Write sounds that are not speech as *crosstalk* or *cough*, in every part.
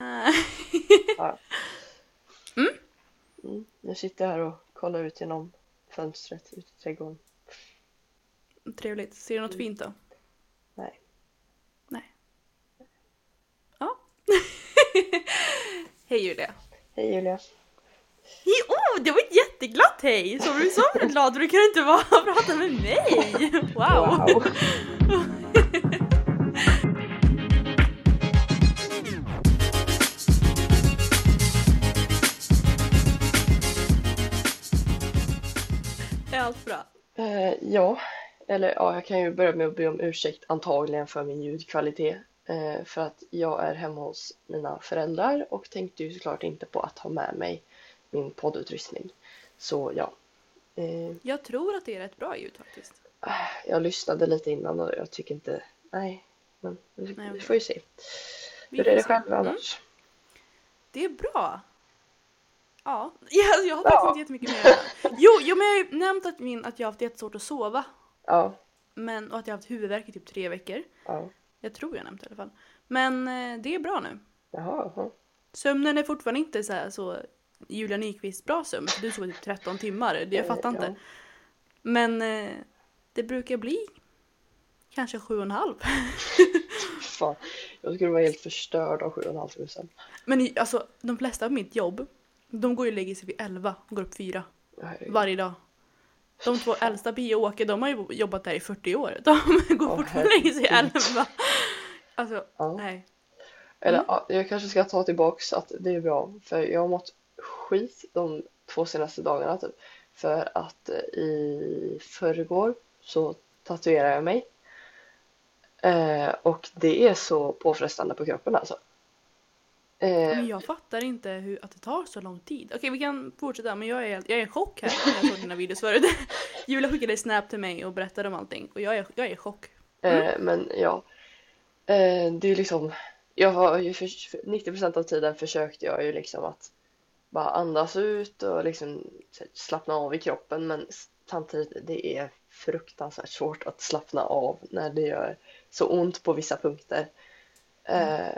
*laughs* Ja. Mm? Mm. Nu sitter jag här och kollar ut genom fönstret ut i trädgården. Trevligt. Ser du något fint då? Nej. Nej. Ja. *laughs* Hej Julia. Hej Julia. Hej, oh, det var ett jätteglatt hej! Så du så glad du kan inte vara och prata med mig! *laughs* Wow! Wow. Allt bra? Eh, ja, eller ja, jag kan ju börja med att be om ursäkt antagligen för min ljudkvalitet. Eh, för att jag är hemma hos mina föräldrar och tänkte ju såklart inte på att ha med mig min poddutrustning. Så ja. Eh, Jag tror att det är rätt bra ljud faktiskt. jag lyssnade lite innan och jag tycker inte, nej, men vi, Nej, vi får ju se. Hur är det själv Mm. annars? Det är bra. Ja, *laughs* jag, jag har faktiskt Ja. inte jättemycket mer. Jo, jo, men jag har ju nämnt att, min, att jag har haft jättesvårt att sova. Ja, Men, och att jag har haft huvudvärk i typ tre veckor. ja, Jag tror jag nämnt i alla fall. Men eh, det är bra nu. jaha, jaha. Sömnen är fortfarande inte så, här, så Julia Nyqvist bra sömn. Du sover typ 13 timmar. Det jag fattar Eh, inte. ja. Men eh, det brukar bli kanske sju och en halv. *laughs* Fan, jag skulle vara helt förstörd av sju och en halv timme sen. Men alltså de flesta av mitt jobb, de går ju och lägger sig vid 11 och går upp 4 Herregud. varje dag. De två äldsta, Pia och Åke, de har ju jobbat där i 40 år. De *laughs* går Åh, fortfarande och lägger sig 11. Alltså, Ja. nej. Eller Mm. ja, jag kanske ska ta tillbaks att det är bra för jag har mått skit de två senaste dagarna typ. För att eh, i förrgår så tatuerade jag mig. Eh, och det är så påfrestande på kroppen alltså. Eh, Men jag fattar inte hur, att det tar så lång tid. Okej, vi kan fortsätta, men jag är, jag är i chock här när jag såg dina videos förut. *laughs* Julia skickade snap till mig och berättade om allting och jag är, jag är i chock. Eh, men ja, eh, det är liksom, jag har ju för, för 90% av tiden försökte jag ju liksom att bara andas ut och liksom slappna av i kroppen men samtidigt det är fruktansvärt svårt att slappna av när det gör så ont på vissa punkter. Eh,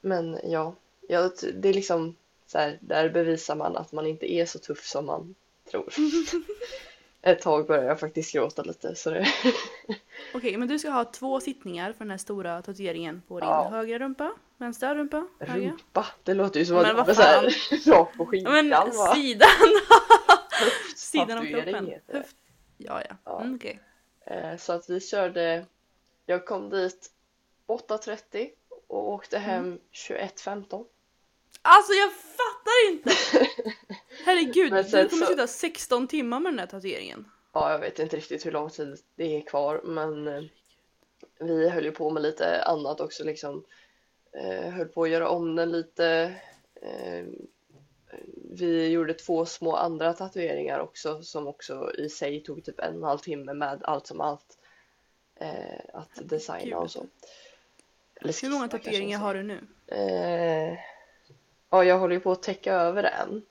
men ja, ja, det är liksom så här, där bevisar man att man inte är så tuff som man tror. *laughs* Ett tag började jag faktiskt gråta lite så det *laughs* Okej, men du ska ha två sittningar för den här stora tatueringen på din Ja. högra rumpa, vänstra rumpa, höger. Rumpa, det låter ju som Men att är så här *laughs* rakt på skinkan men va? sidan! sidan av kroppen. Höft. Ja, ja. Ja. Mm, okej. Eh, Så att vi körde, jag kom dit 8.30 och åkte Mm. hem 21.15. Alltså jag fattar inte! *laughs* Herregud, du kommer så- sitta 16 timmar med den här tatueringen. Ja, jag vet inte riktigt hur lång tid det är kvar men eh, vi höll ju på med lite annat också liksom. Eh, höll på att göra om den lite. Eh, vi gjorde två små andra tatueringar också som också i sig tog typ en och en halv timme med allt som allt. Eh, att designa och så. Eller Hur många tatueringar har du nu? Eh, ja, jag håller ju på att täcka över en.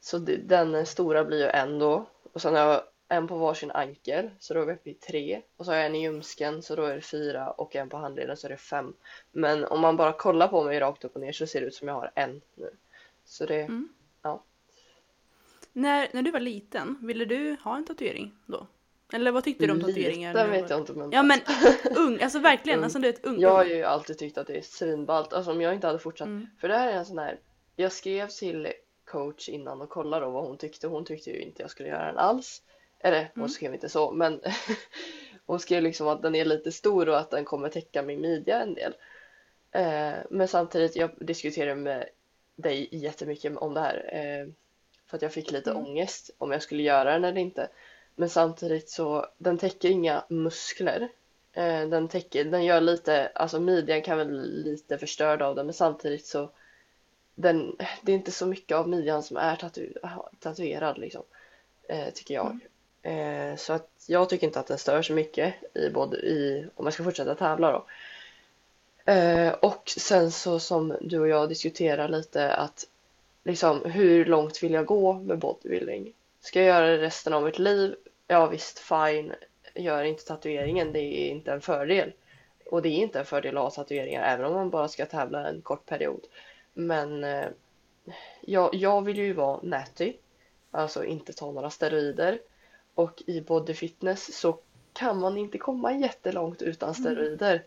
Så den stora blir ju en då. Och sen har jag en på varsin ankel, så då är vi uppe i tre. Och så har jag en i ljumsken, så då är det fyra. Och en på handleden, så är det fem. Men om man bara kollar på mig rakt upp och ner så ser det ut som jag har en nu. Så det, Mm. ja. När, när du var liten, ville du ha en tatuering då? Eller vad tyckte du om tatueringar? Du vet jag inte men Ja men ung, alltså verkligen, *laughs* alltså du vet ung. Jag har ju alltid tyckt att det är svinballt. Alltså om jag inte hade fortsatt. Mm. För det här är en sån här. Jag skrev till coach innan och kollade då vad hon tyckte. Hon tyckte ju inte jag skulle göra den alls. Eller hon Mm. skrev inte så men *laughs* hon skrev liksom att den är lite stor och att den kommer täcka min midja en del. Eh, men samtidigt, jag diskuterade med dig jättemycket om det här. Eh, för att jag fick lite Mm. ångest om jag skulle göra den eller inte. Men samtidigt så, den täcker inga muskler. Eh, den täcker, den gör lite, alltså midjan kan väl lite förstörd av den men samtidigt så den, det är inte så mycket av midjan som är tatu, tatuerad liksom. Eh, tycker jag. Eh, så att jag tycker inte att den stör så mycket i både i, om jag ska fortsätta tävla då. Och sen så som du och jag diskuterar lite att liksom hur långt vill jag gå med bodybuilding? Ska jag göra det resten av mitt liv? Ja visst, fine. Gör inte tatueringen, det är inte en fördel. Och det är inte en fördel att ha tatueringar även om man bara ska tävla en kort period. Men eh, jag, jag vill ju vara natty, alltså inte ta några steroider. Och i bodyfitness så kan man inte komma jättelångt utan steroider.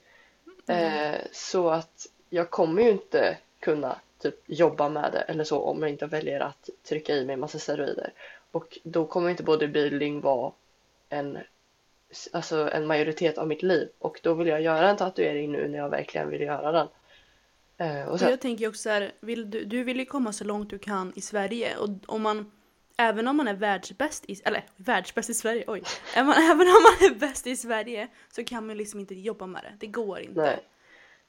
Eh, så att jag kommer ju inte kunna typ jobba med det eller så om jag inte väljer att trycka i mig massa steroider. Och då kommer inte bodybuilding vara en, alltså en majoritet av mitt liv. Och då vill jag göra en tatuering nu när jag verkligen vill göra den. Eh, och sen, jag tänker också så här, vill du, du vill ju komma så långt du kan i Sverige och om man Även om man är världsbäst i, eller världsbäst i Sverige, oj. *laughs* Även, även om man är bäst i Sverige så kan man liksom inte jobba med det. Det går inte. nej.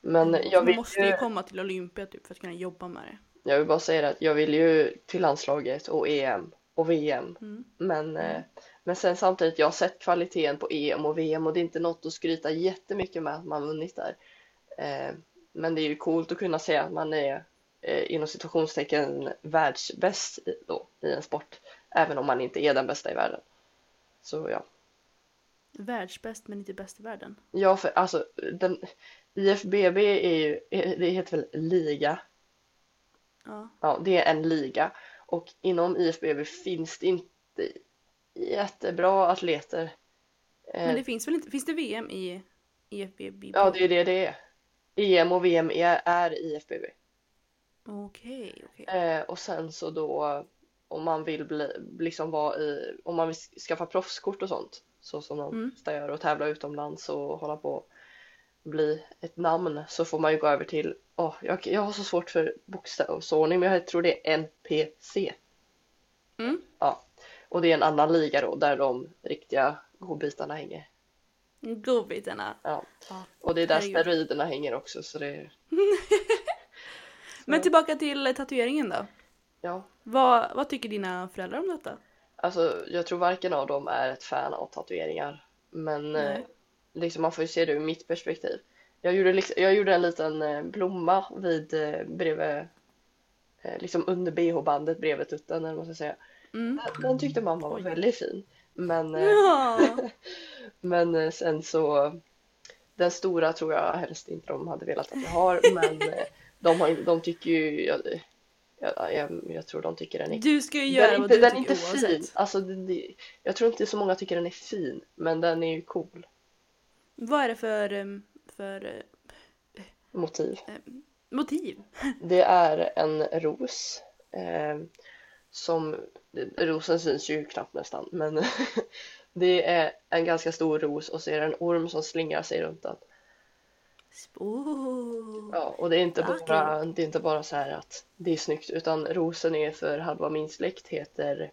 Men jag vill, måste ju, komma till Olympia typ för att kunna jobba med det. jag vill bara säga att jag vill ju till landslaget och EM och VM. Mm. Men, eh, men sen samtidigt, jag har sett kvaliteten på EM och VM och det är inte något att skryta jättemycket med att man vunnit där. Eh, men det är ju coolt att kunna säga att man är eh, inom situationstecken världsbäst då, i en sport. Även om man inte är den bästa i världen. Så ja. Världsbäst men inte bäst i världen. Ja, för alltså den, IFBB är ju, det heter väl liga? Ja. Ja, det är en liga. Och inom IFBB finns det inte jättebra atleter. Eh, Men det finns väl inte, finns det VM i IFBB? Ja, det är det det är. EM och VM är, är IFBB. Okej, okej. Eh, och sen så då om man vill bli, liksom vara i, om man vill skaffa proffskort och sånt. Så som de Mm. gör och tävla utomlands och hålla på bli ett namn så får man ju gå över till, åh, jag, jag har så svårt för bokstavsordning men jag tror det är NPC. Mm. Ja, och det är en annan liga då där de riktiga godbitarna hänger. Godbitarna. Ja. Ja, Och det är där herregud. steroiderna hänger också så det *laughs* Men tillbaka till eh, tatueringen då. ja. Vad, vad tycker dina föräldrar om detta? Alltså jag tror varken av dem är ett fan av tatueringar. Men eh, Nej. Liksom man får ju se det ur mitt perspektiv. Jag gjorde, liksom, jag gjorde en liten eh, blomma vid eh, bredvid, eh, liksom under bh-bandet bredvid tutten eller vad man ska säga. Mm. Den, den tyckte mamma var väldigt fin. Men, Ja. *laughs* men sen så den stora tror jag helst inte de hade velat att jag har men de, har, de tycker ju jag, jag, jag, jag tror de tycker den är Du ska ju den göra är vad inte, du den är tycker inte oavsett. fin. Alltså, det, jag tror inte så många tycker den är fin, men den är ju cool. Vad är det för, em, för eh, Motiv. motiv? *laughs* Det är en ros. Eh, som, rosen syns ju knappt nästan, men *laughs* det är en ganska stor ros och så är det en orm som slingrar sig runt den. Oh. Ja, och det är inte Vackert. bara, det är inte bara så här att det är snyggt, utan rosen är för halva min släkt heter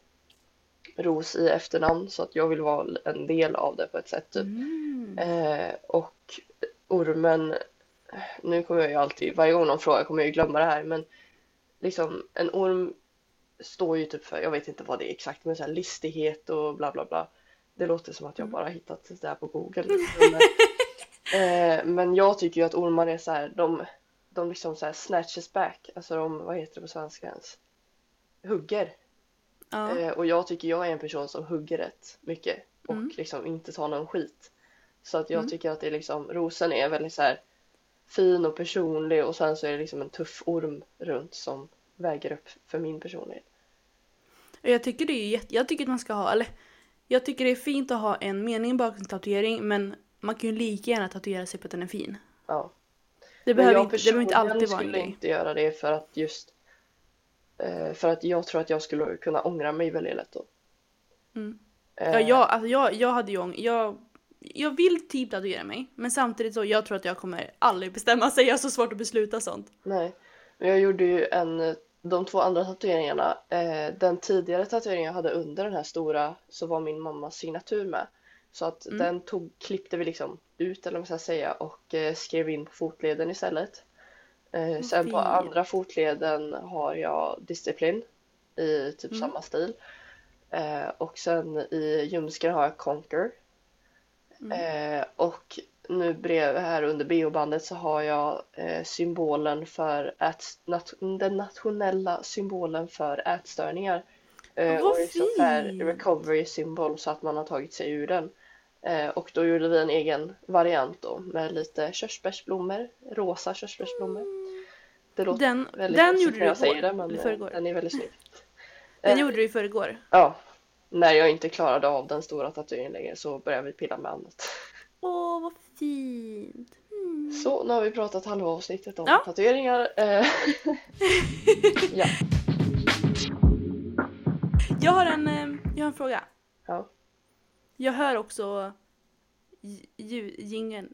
Ros i efternamn, så att jag vill vara en del av det på ett sätt. Typ. Mm. Eh, och ormen, nu kommer jag ju alltid, varje gång någon frågar kommer jag ju glömma det här, men liksom en orm står ju typ för, jag vet inte vad det är exakt, men så här listighet och bla bla bla. Det låter som att jag bara hittat det där på Google. *laughs* Men, eh, men jag tycker ju att ormar är så här, de, de liksom så här snatches back, alltså de, vad heter det på svenska ens? Hugger. Ja. Eh, och jag tycker jag är en person som hugger rätt mycket och Mm. liksom inte tar någon skit. Så att jag Mm. tycker att det är liksom, rosen är väldigt så här fin och personlig och sen så är det liksom en tuff orm runt som väger upp för min personlighet. Jag tycker det är jätte, jag tycker att man ska ha, eller jag tycker det är fint att ha en mening bakom tatuering men man kan ju lika gärna tatuera sig på att den är fin. Ja. Det behöver, jag inte, det behöver inte alltid vara en skulle grej. inte göra det för att just för att jag tror att jag skulle kunna ångra mig väldigt lätt då. Mm. Eh, Ja, jag, alltså jag, jag hade ju jag, jag vill typ tatuera mig men samtidigt så jag tror att jag kommer aldrig bestämma sig. Jag har så svårt att besluta sånt. Nej, men jag gjorde ju en, de två andra tatueringarna, eh, den tidigare tatueringen jag hade under den här stora så var min mammas signatur med. Så att Mm. den tog, klippte vi liksom ut eller vad man ska säga och eh, skrev in på fotleden istället. Eh, sen på andra fotleden har jag disciplin i typ Mm. samma stil. Eh, och sen i ljumsken har jag conquer. Mm. Eh, och nu bredvid här under bh-bandet så har jag eh, symbolen för ät, nat, den nationella symbolen för ätstörningar. Eh, Vad och så här fint! recovery symbol så att man har tagit sig ur den. Eh, och då gjorde vi en egen variant då med lite körsbärsblommor, rosa körsbärsblommor. Det låter Den, väldigt den gjorde när du jag säger det men eh, förrgår. den är väldigt snygg. Den Eh, gjorde du i förrgår. Ja, när jag inte klarade av den stora tatueringen längre så började vi pilla med annat. Åh, vad fint. Mm. Så, nu har vi pratat halva avsnittet om Ja. tatueringar. Eh, *laughs* ja, Jag har en, jag har en fråga. ja. Jag hör också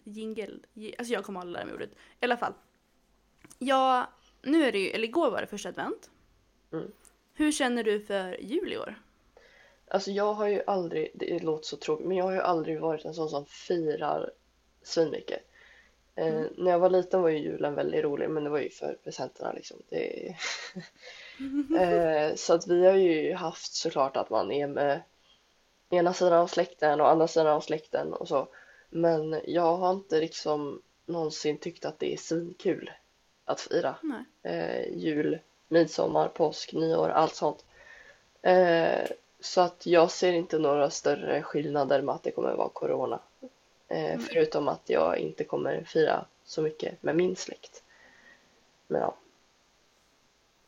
jingel, ji- alltså jag kommer aldrig lära mig ordet. I alla fall. Jag, nu är det ju, eller igår var det första advent. Mm. Hur känner du för jul i år? Alltså jag har ju aldrig, det låter så tråkigt, men jag har ju aldrig varit en sån som firar svinmycket. Eh, Mm. När jag var liten var ju julen väldigt rolig, men det var ju för presenterna liksom. Det... *laughs* eh, så att vi har ju haft såklart att man är med ena sidan av släkten och andra sidan av släkten och så. Men jag har inte liksom någonsin tyckt att det är svinkul att fira eh, jul, midsommar, påsk, nyår, allt sånt. Eh, så att jag ser inte några större skillnader med att det kommer vara corona. Eh, förutom att jag inte kommer fira så mycket med min släkt. Men ja,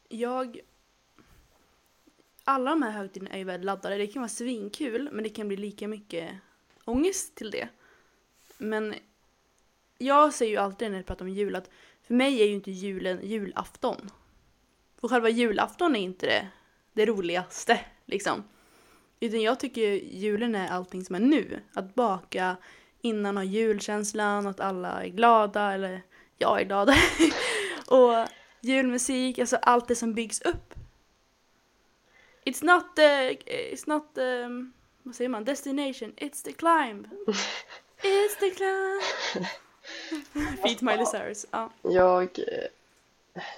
Jag... Alla de här högtiderna är ju väldigt laddade. Det kan vara svinkul, men det kan bli lika mycket ångest till det. Men jag säger ju alltid när jag pratar om jul att för mig är ju inte julen julafton. För själva julafton är inte det, det roligaste, liksom. Utan jag tycker ju julen är allting som är nu. Att baka innan ha julkänslan, att alla är glada, eller jag är glad. *laughs* och julmusik, alltså allt det som byggs upp. It's not the, it's not the, vad säger man, destination, it's the climb. *laughs* It's the climb. *laughs* Feet Miley Cyrus, ja. jag,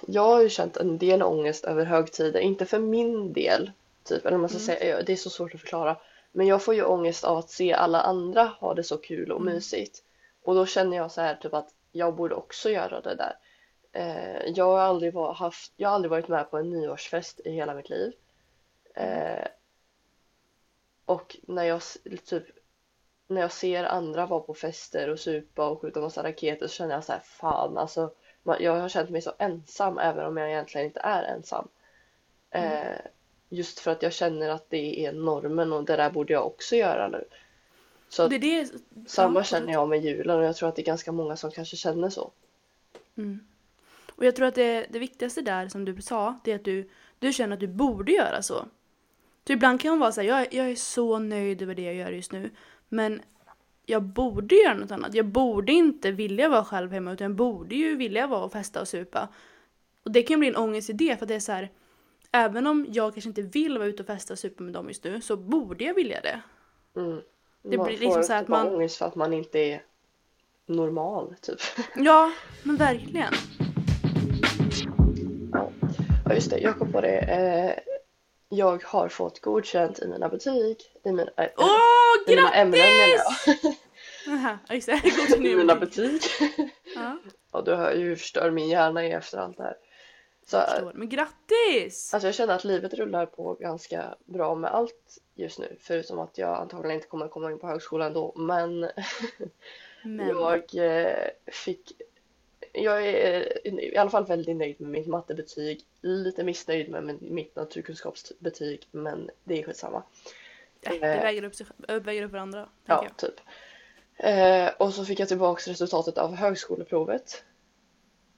jag har ju känt en del ångest över högtider, inte för min del, typ, eller man ska säga, det är så svårt att förklara. Men jag får ju ångest av att se alla andra ha det så kul och mysigt. Och då känner jag så här typ att jag borde också göra det där. Eh, jag har aldrig var, haft, jag har aldrig varit med på en nyårsfest i hela mitt liv. Eh, och när jag typ när jag ser andra vara på fester och supa och skjuta massa raketer så känner jag så här fan alltså jag har känt mig så ensam även om jag egentligen inte är ensam. Eh, just för att jag känner att det är normen och det där borde jag också göra nu. Så Det är det, samma känner jag med julen och jag tror att det är ganska många som kanske känner så. Mm. Och jag tror att det, det viktigaste där som du sa, det är att du, du känner att du borde göra så. Så ibland kan man vara så här, jag, jag är så nöjd över det jag gör just nu. Men jag borde göra något annat. Jag borde inte vilja vara själv hemma utan jag borde ju vilja vara och festa och supa. Och det kan bli en ångest i det för att det är så här, även om jag kanske inte vill vara ute och festa och supa med dem just nu så borde jag vilja det. Mm. Det man blir liksom så här typ att man- ångest för att man inte är normal typ. *laughs* Ja, men verkligen. Ja, just det, jag kom på det. Eh, jag har fått godkänt i mina betyg. I mina, äh, Åh, i mina ämnen menar jag. *laughs* Aha, till *laughs* I mina betyg. *laughs* Ja, Ja, du hör ju hur förstör min hjärna är efter allt det här. Så. Men grattis! alltså jag känner att livet rullar på ganska bra med allt just nu. Förutom att jag antagligen inte kommer komma in på högskolan då. Men Men, jag eh, fick... Jag är i alla fall väldigt nöjd med mitt mattebetyg. Lite missnöjd med mitt naturkunskapsbetyg. Men det är skitsamma. äh, det väger upp, själv- väger upp varandra. Ja, jag. typ. Eh, och så fick jag tillbaks resultatet av högskoleprovet.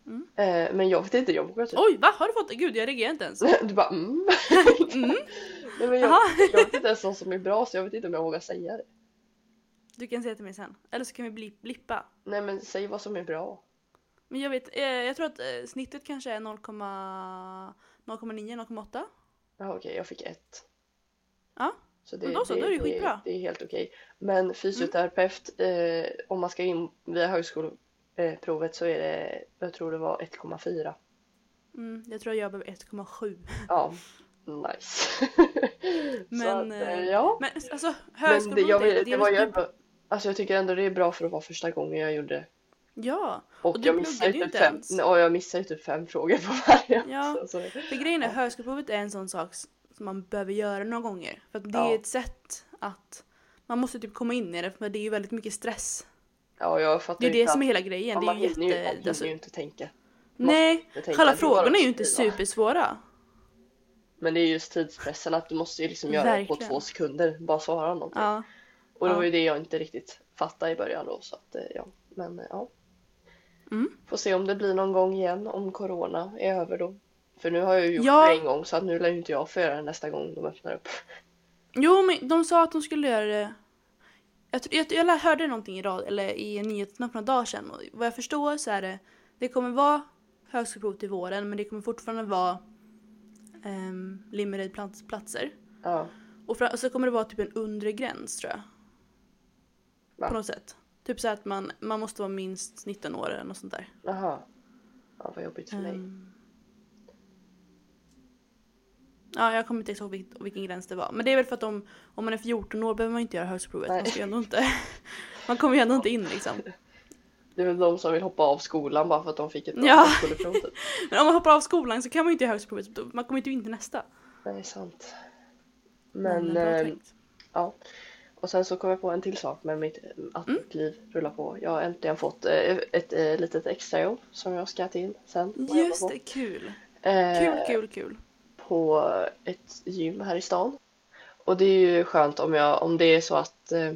Mm. Eh, men jag vet inte, jag vågar typ... Oj, va? Har du fått det? Gud, jag reagerar inte ens. *laughs* Du bara mm. *laughs* Mm. *laughs* Nej, men jag, jag vet inte ens vad som är bra så jag vet inte om jag vågar säga det. Du kan säga till mig sen. Eller så kan vi bli, blippa. Nej men säg vad som är bra. Men jag vet, eh, jag tror att eh, snittet kanske är 0,9, 0,8. Ja okej, jag fick ett. Ja, Så det, Men då så, då är det skitbra. Det, är helt okej. Men fysioterapeut, eh, om man ska in via högskole, eh, provet så är det, jag tror det var 1,4. Mm, jag tror jag behöver 1,7. Ja, nice. *laughs* Men, så att, eh, ja. Men alltså Men det, högskoleprovet, jag, det, det, det var ju ändå, alltså jag tycker ändå det är bra för att vara första gången jag gjorde det. Ja, Och, Och du jag pluggade ju inte typ fem, ens. och jag missade ju typ fem frågor på varje. Ja. Så, så, för grejen är högskoleprovet är en sån sak som man behöver göra några gånger. För att det Ja. är ett sätt att man måste typ komma in i det för det är ju väldigt mycket stress. ja, jag fattar Det är det som är hela grejen. ja, Det är ju ju, man jätte... hinner Alltså, ju inte tänka. nej, det bara frågorna är ju inte supersvåra. Men det är just tidspressen att du måste ju liksom göra det på Verkligen. två sekunder. Bara svara någonting. Ja. Och det Ja. var ju det jag inte riktigt fattade i början då. Så att, eh, ja. Men eh, ja. Mm. Får se om det blir någon gång igen om corona är över då. För nu har jag ju gjort Ja. det en gång så att nu lär ju inte jag få göra det nästa gång de öppnar upp. Jo, men de sa att de skulle göra det... Jag, jag, jag hörde någonting i, rad, eller i nyheterna för några dagar sedan. Och vad jag förstår så är det... Det kommer vara högskoleprov till våren men det kommer fortfarande vara um, Limmered-platser. Ja. Och, fra, och så kommer det vara typ en undre gräns tror jag. Va? På något sätt. Typ så att man, man måste vara minst 19 år eller något sånt där. Jaha. Ja vad jobbigt för mig. Ehm. Ja, jag kommer inte ihåg vilken, vilken gräns det var. Men det är väl för att om, om man är 14 år behöver man inte göra högskoleprovet. Man, ska ju ändå inte, *laughs* man kommer ju ändå inte in liksom. Det är väl de som vill hoppa av skolan bara för att de fick ett Ja. högskoleprov typ. *laughs* Men om man hoppar av skolan så kan man ju inte göra högskoleprovet. Man kommer inte in till nästa. Nej sant. Men, bra eh, tänkt. ja. Och sen så kom jag på en till sak med mitt, att mitt liv rullar på. Jag har äntligen fått eh, ett eh, litet extrajobb som jag ska till sen. Just det, kul. Eh, Kul, kul, kul. på ett gym här i stan. Och det är ju skönt om, jag, om det är så att eh,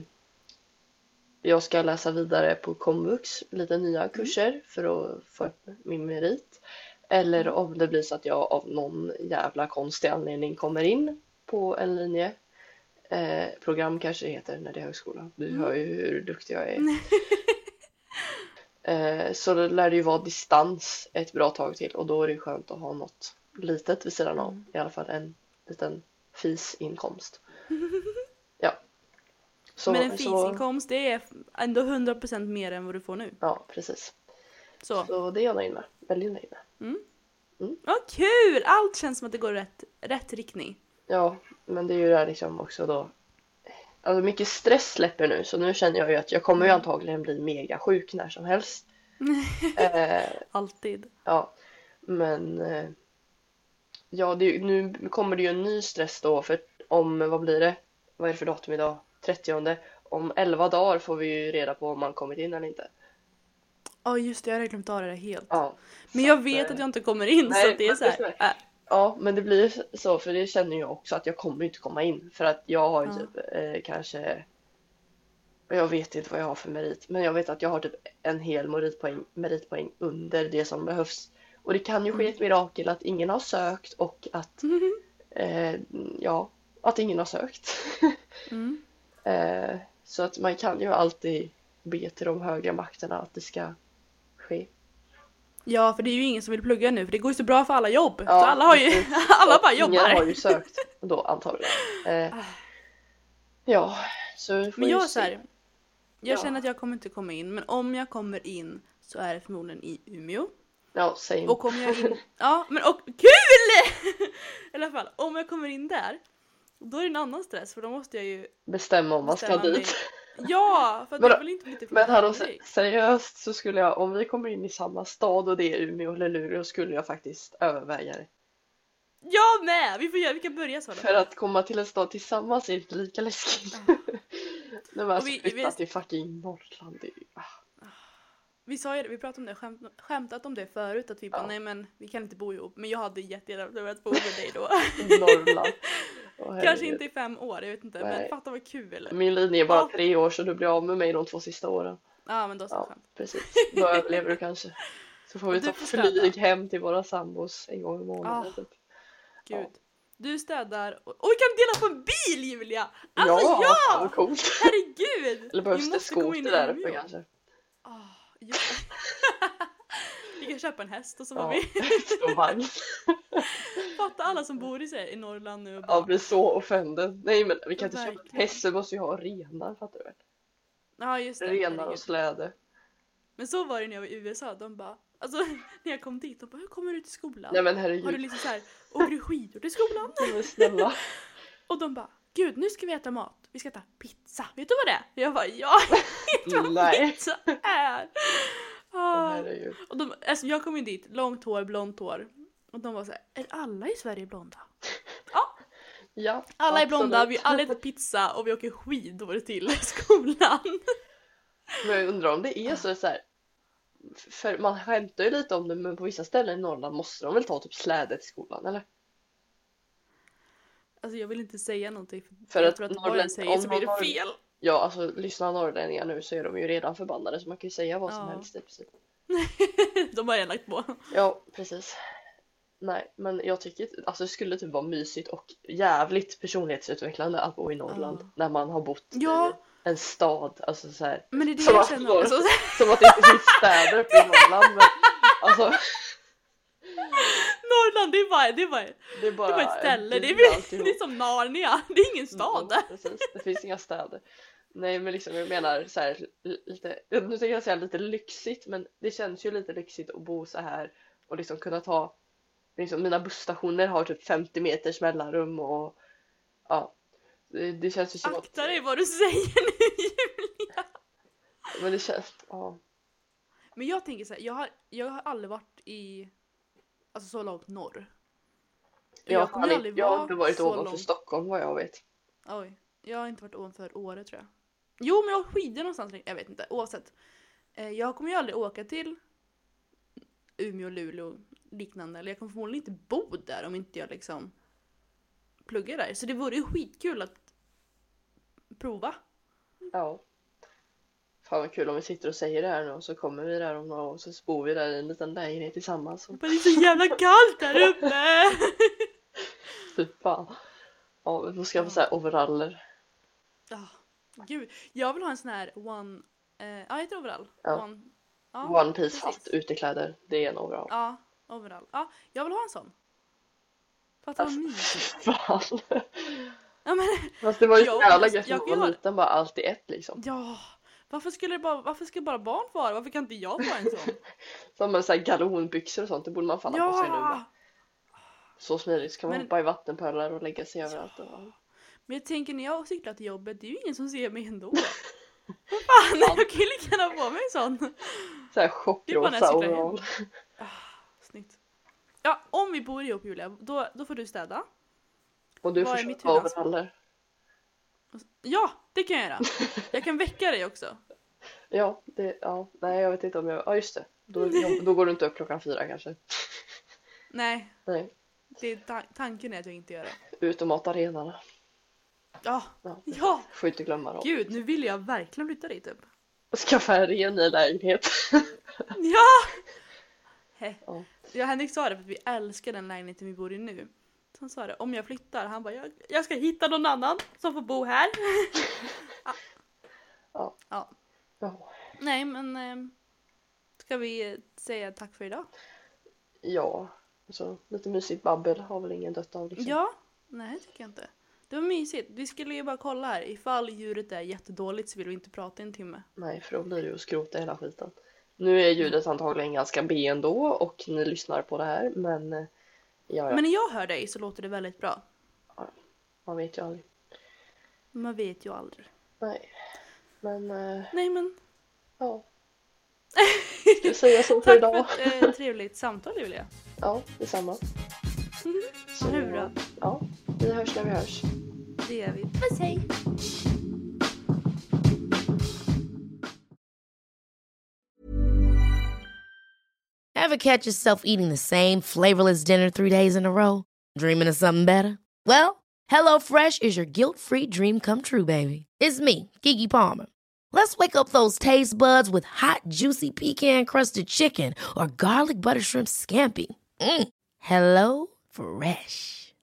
jag ska läsa vidare på komvux, lite nya kurser för att få upp min merit. Eller om det blir så att jag av någon jävla konstig anledning kommer in på en linje. Eh, program kanske det heter när det är högskola. Du hör ju hur duktig jag är. *laughs* eh, så då lär det ju vara distans ett bra tag till och då är det ju skönt att ha något litet vid sidan av. I alla fall en liten fisinkomst. *laughs* Ja. Så, Men en så, fisinkomst det är ändå 100% mer än vad du får nu. ja, precis. Så, Så det är jag nöjd med. Väldigt nöjd med. vad kul! Allt känns som att det går rätt, rätt riktning. Ja, men det är ju där liksom också då. Alltså mycket stress släpper nu så nu känner jag ju att jag kommer ju antagligen bli mega sjuk när som helst. *laughs* eh, Alltid. ja, men eh, ja, det, nu kommer det ju en ny stress då för om, vad blir det? Vad är det för datum idag? 30. Om 11 dagar får vi ju reda på om man kommit in eller inte. Ja just det, jag hade glömt av det helt. Ja, Men jag att, vet eh, att jag inte kommer in nej, så att det är så här. Ja, men det blir så för det känner jag också att jag kommer inte komma in för att jag har ju Ja. typ eh, kanske jag vet inte vad jag har för merit, men jag vet att jag har typ en hel meritpoäng, meritpoäng under det som behövs. Och det kan ju ske ett mirakel att ingen har sökt och att *laughs* eh, ja, att ingen har sökt. *laughs* mm. eh, så att man kan ju alltid be till de högre makterna att det ska ske. Ja för det är ju ingen som vill plugga nu för det går ju så bra för alla jobb. Ja, så alla har ju, *laughs* alla bara Ingen jobbar. har ju sökt då antagligen. Eh, ja, så vi får Men ju jag se. så här, jag Ja. känner att jag kommer inte komma in men om jag kommer in så är det förmodligen i Umeå. Ja, same. Och kommer jag in, *laughs* ja men och kul! *laughs* I alla fall, om jag kommer in där då är det en annan stress för då måste jag ju Bestämma om man ska mig. dit. Ja, för Men- jag vill inte bli Men hallå, seriöst så skulle jag, om vi kommer in i samma stad och det är Umeå eller Luleå skulle jag faktiskt överväga det. Jag med! Vi får göra, vi kan börja så. För att komma till en stad tillsammans är inte lika läskigt. *laughs* När man Och ska vi- till fucking Norrland. Det är ah. Vi sa ju det, vi pratade om det, skämt, skämtat om det förut att vi bara Ja. nej men vi kan inte bo ihop men jag hade jättegärna velat bo med dig då. *laughs* Norrland. Åh, Kanske inte i fem år, jag vet inte men Nej. fatta vad kul. Min linje är bara Ja. tre år så du blir av med mig de två sista åren. Ja men då så Ja, skönt. precis. Då överlever du kanske. Så får vi du ta flyg hem till våra sambos en gång i månaden. Ah. Typ. Gud. Ja. Du städar och, och vi kan dela på en bil Julia! Alltså ja! ja! vad coolt! Herregud! Eller behövs det skoter i där Umeå. uppe kanske? Ah, det. *laughs* vi kan köpa en häst och så får Ja, vi *laughs* stor vagn. *laughs* fatta alla som bor i, sig, i Norrland nu och bara, Ja, blir så offended. Nej men vi kan inte köpa Verkligen. häst, vi måste ju ha renar fattar du väl? Ja just det. Renar och herregud. släde. Men så var det när jag var i USA. De bara, alltså *laughs* när jag kom dit, de bara hur kommer du till skolan? Nej men Har du herregud. liksom så här, åker du skidor till skolan? Men snälla. Och de bara, gud nu ska vi äta mat. Vi ska äta pizza. Vet du vad det är? Jag bara, ja, jag vet vad Nej. pizza är. Herregud. Och de, alltså jag kom ju dit, långt hår, blont hår. Och de var så här, är alla i Sverige blonda? Ja, Ja, alla är blonda, absolut. vi alla äter pizza och vi åker skidor till skolan. Men jag undrar om det är så, så här, För man skämtar ju lite om det men på vissa ställen i Norrland måste de väl ta typ släde till skolan eller? Alltså jag vill inte säga någonting för, För jag att tror att vad jag säger så blir det fel. Ja alltså lyssna norrlänningar nu så är de ju redan förbannade så man kan ju säga vad som Ja. helst i princip. *laughs* De har jag lagt på. Ja precis. Nej men jag tycker alltså det skulle typ vara mysigt och jävligt personlighetsutvecklande att bo i Norrland Ja. när man har bott Ja. i en stad. Alltså så här, Men det är det Som jag att känner vara- också. *laughs* som att det inte finns städer uppe i *laughs* Norrland men alltså Norrland det är bara, det är bara, det är det bara är bara ett ställe. Det är, det är som Narnia. Det är ingen stad. Mm, precis. Det finns inga städer. Nej men liksom jag menar så här, lite, nu tänker jag säga lite lyxigt men det känns ju lite lyxigt att bo så här och liksom kunna ta liksom mina busstationer har typ 50 meters mellanrum och ja det, det känns ju som att Akta dig vad du säger nu *laughs* Julia. men det känns ja Men jag tänker så här, jag har, jag har aldrig varit i, alltså så långt norr. Jag, har kommer aldrig, jag har inte varit ovanför långt- Stockholm vad jag vet. Oj, jag har inte varit ovanför Åre tror jag. Jo men jag har skidor någonstans, jag vet inte, oavsett. Eh, Jag kommer ju aldrig åka till Umeå, Luleå liknande, eller jag kommer förmodligen inte bo där om inte jag liksom pluggar där. Så det vore ju skitkul att prova. Ja. Fan vad kul om vi sitter och säger det här nu och så kommer vi där om några år så bor vi där i en liten lägenhet tillsammans. Och det är så jävla kallt där uppe! *laughs* typ fan. Ja, vi får skaffa så här overaller. Ja, gud. Jag vill ha en sån här one... Eh, ja, heter overall? Ja. One, ja, One piece fast utekläder. Det är en overall. Ja, overall. Ja, jag vill ha en sån. Fattar vad mysigt. Fan. Ja, men, Fast det var ju så jävla gött när jag man kan ju var ha- liten bara allt i ett liksom. ja. Varför skulle bara, varför ska bara barn få ha det? Varför kan inte jag få en sån? *laughs* Som sån här galonbyxor och sånt, det borde man fan ha på sig nu Ja! Så smidigt, så kan man Men- hoppa i vattenpölar och lägga sig överallt. Och... Men jag tänker när jag cyklar till jobbet, det är ju ingen som ser mig ändå. *laughs* Vad fan, jag kan ju lika gärna få mig en sån. Så här Det är bara när jag chockrosa overall. Snyggt. Ja, om vi bor ihop Julia, då, då får du städa. Och du Vad får köpa overaller. Ja, det kan jag göra. *laughs* Jag kan väcka dig också. Ja, det, ja, nej jag vet inte om jag, ja just det. Då, då går du inte upp klockan fyra kanske. Nej, Nej, det tanken är att jag inte gör det. ut och mata renarna. Ja, Ja, ja! får inte glömma dem. Gud, nu vill jag verkligen flytta dit upp. Och skaffa en ren ny lägenhet. *laughs* Ja! He. Ja. Ja, Henrik sa det för att vi älskar den lägenheten vi bor i nu. Så han sa det, om jag flyttar, han bara jag, jag ska hitta någon annan som får bo här. *laughs* ja. Ja. ja. Ja. Nej men eh, ska vi säga tack för idag? Ja, så lite mysigt babbel har väl ingen dött av liksom. Ja, nej tycker jag inte. Det var mysigt. Vi skulle ju bara kolla här. Ifall ljudet är jättedåligt så vill vi inte prata i en timme. Nej, för då blir det ju att skrota hela skiten. Nu är ljudet antagligen ganska B ändå och ni lyssnar på det här men eh, ja, ja Men när jag hör dig så låter det väldigt bra. man vet ju aldrig. Man vet ju aldrig. Nej, men eh, Nej men ja. *laughs* Ska vi säga så för tack idag? för ett eh, trevligt samtal Julia. Ja, detsamma. Så, *laughs* Ha det bra. Ja, vi hörs när vi hörs. Det gör vi. Puss hej! Ever catch yourself eating the same flavorless dinner three days in a row? Dreaming of something better? Well, hello fresh is your guilt free dream come true, baby. It's me, Gigi Palmer. Let's wake up those taste buds with hot, juicy pecan crusted chicken or garlic butter shrimp scampi. Mm. Hello Fresh.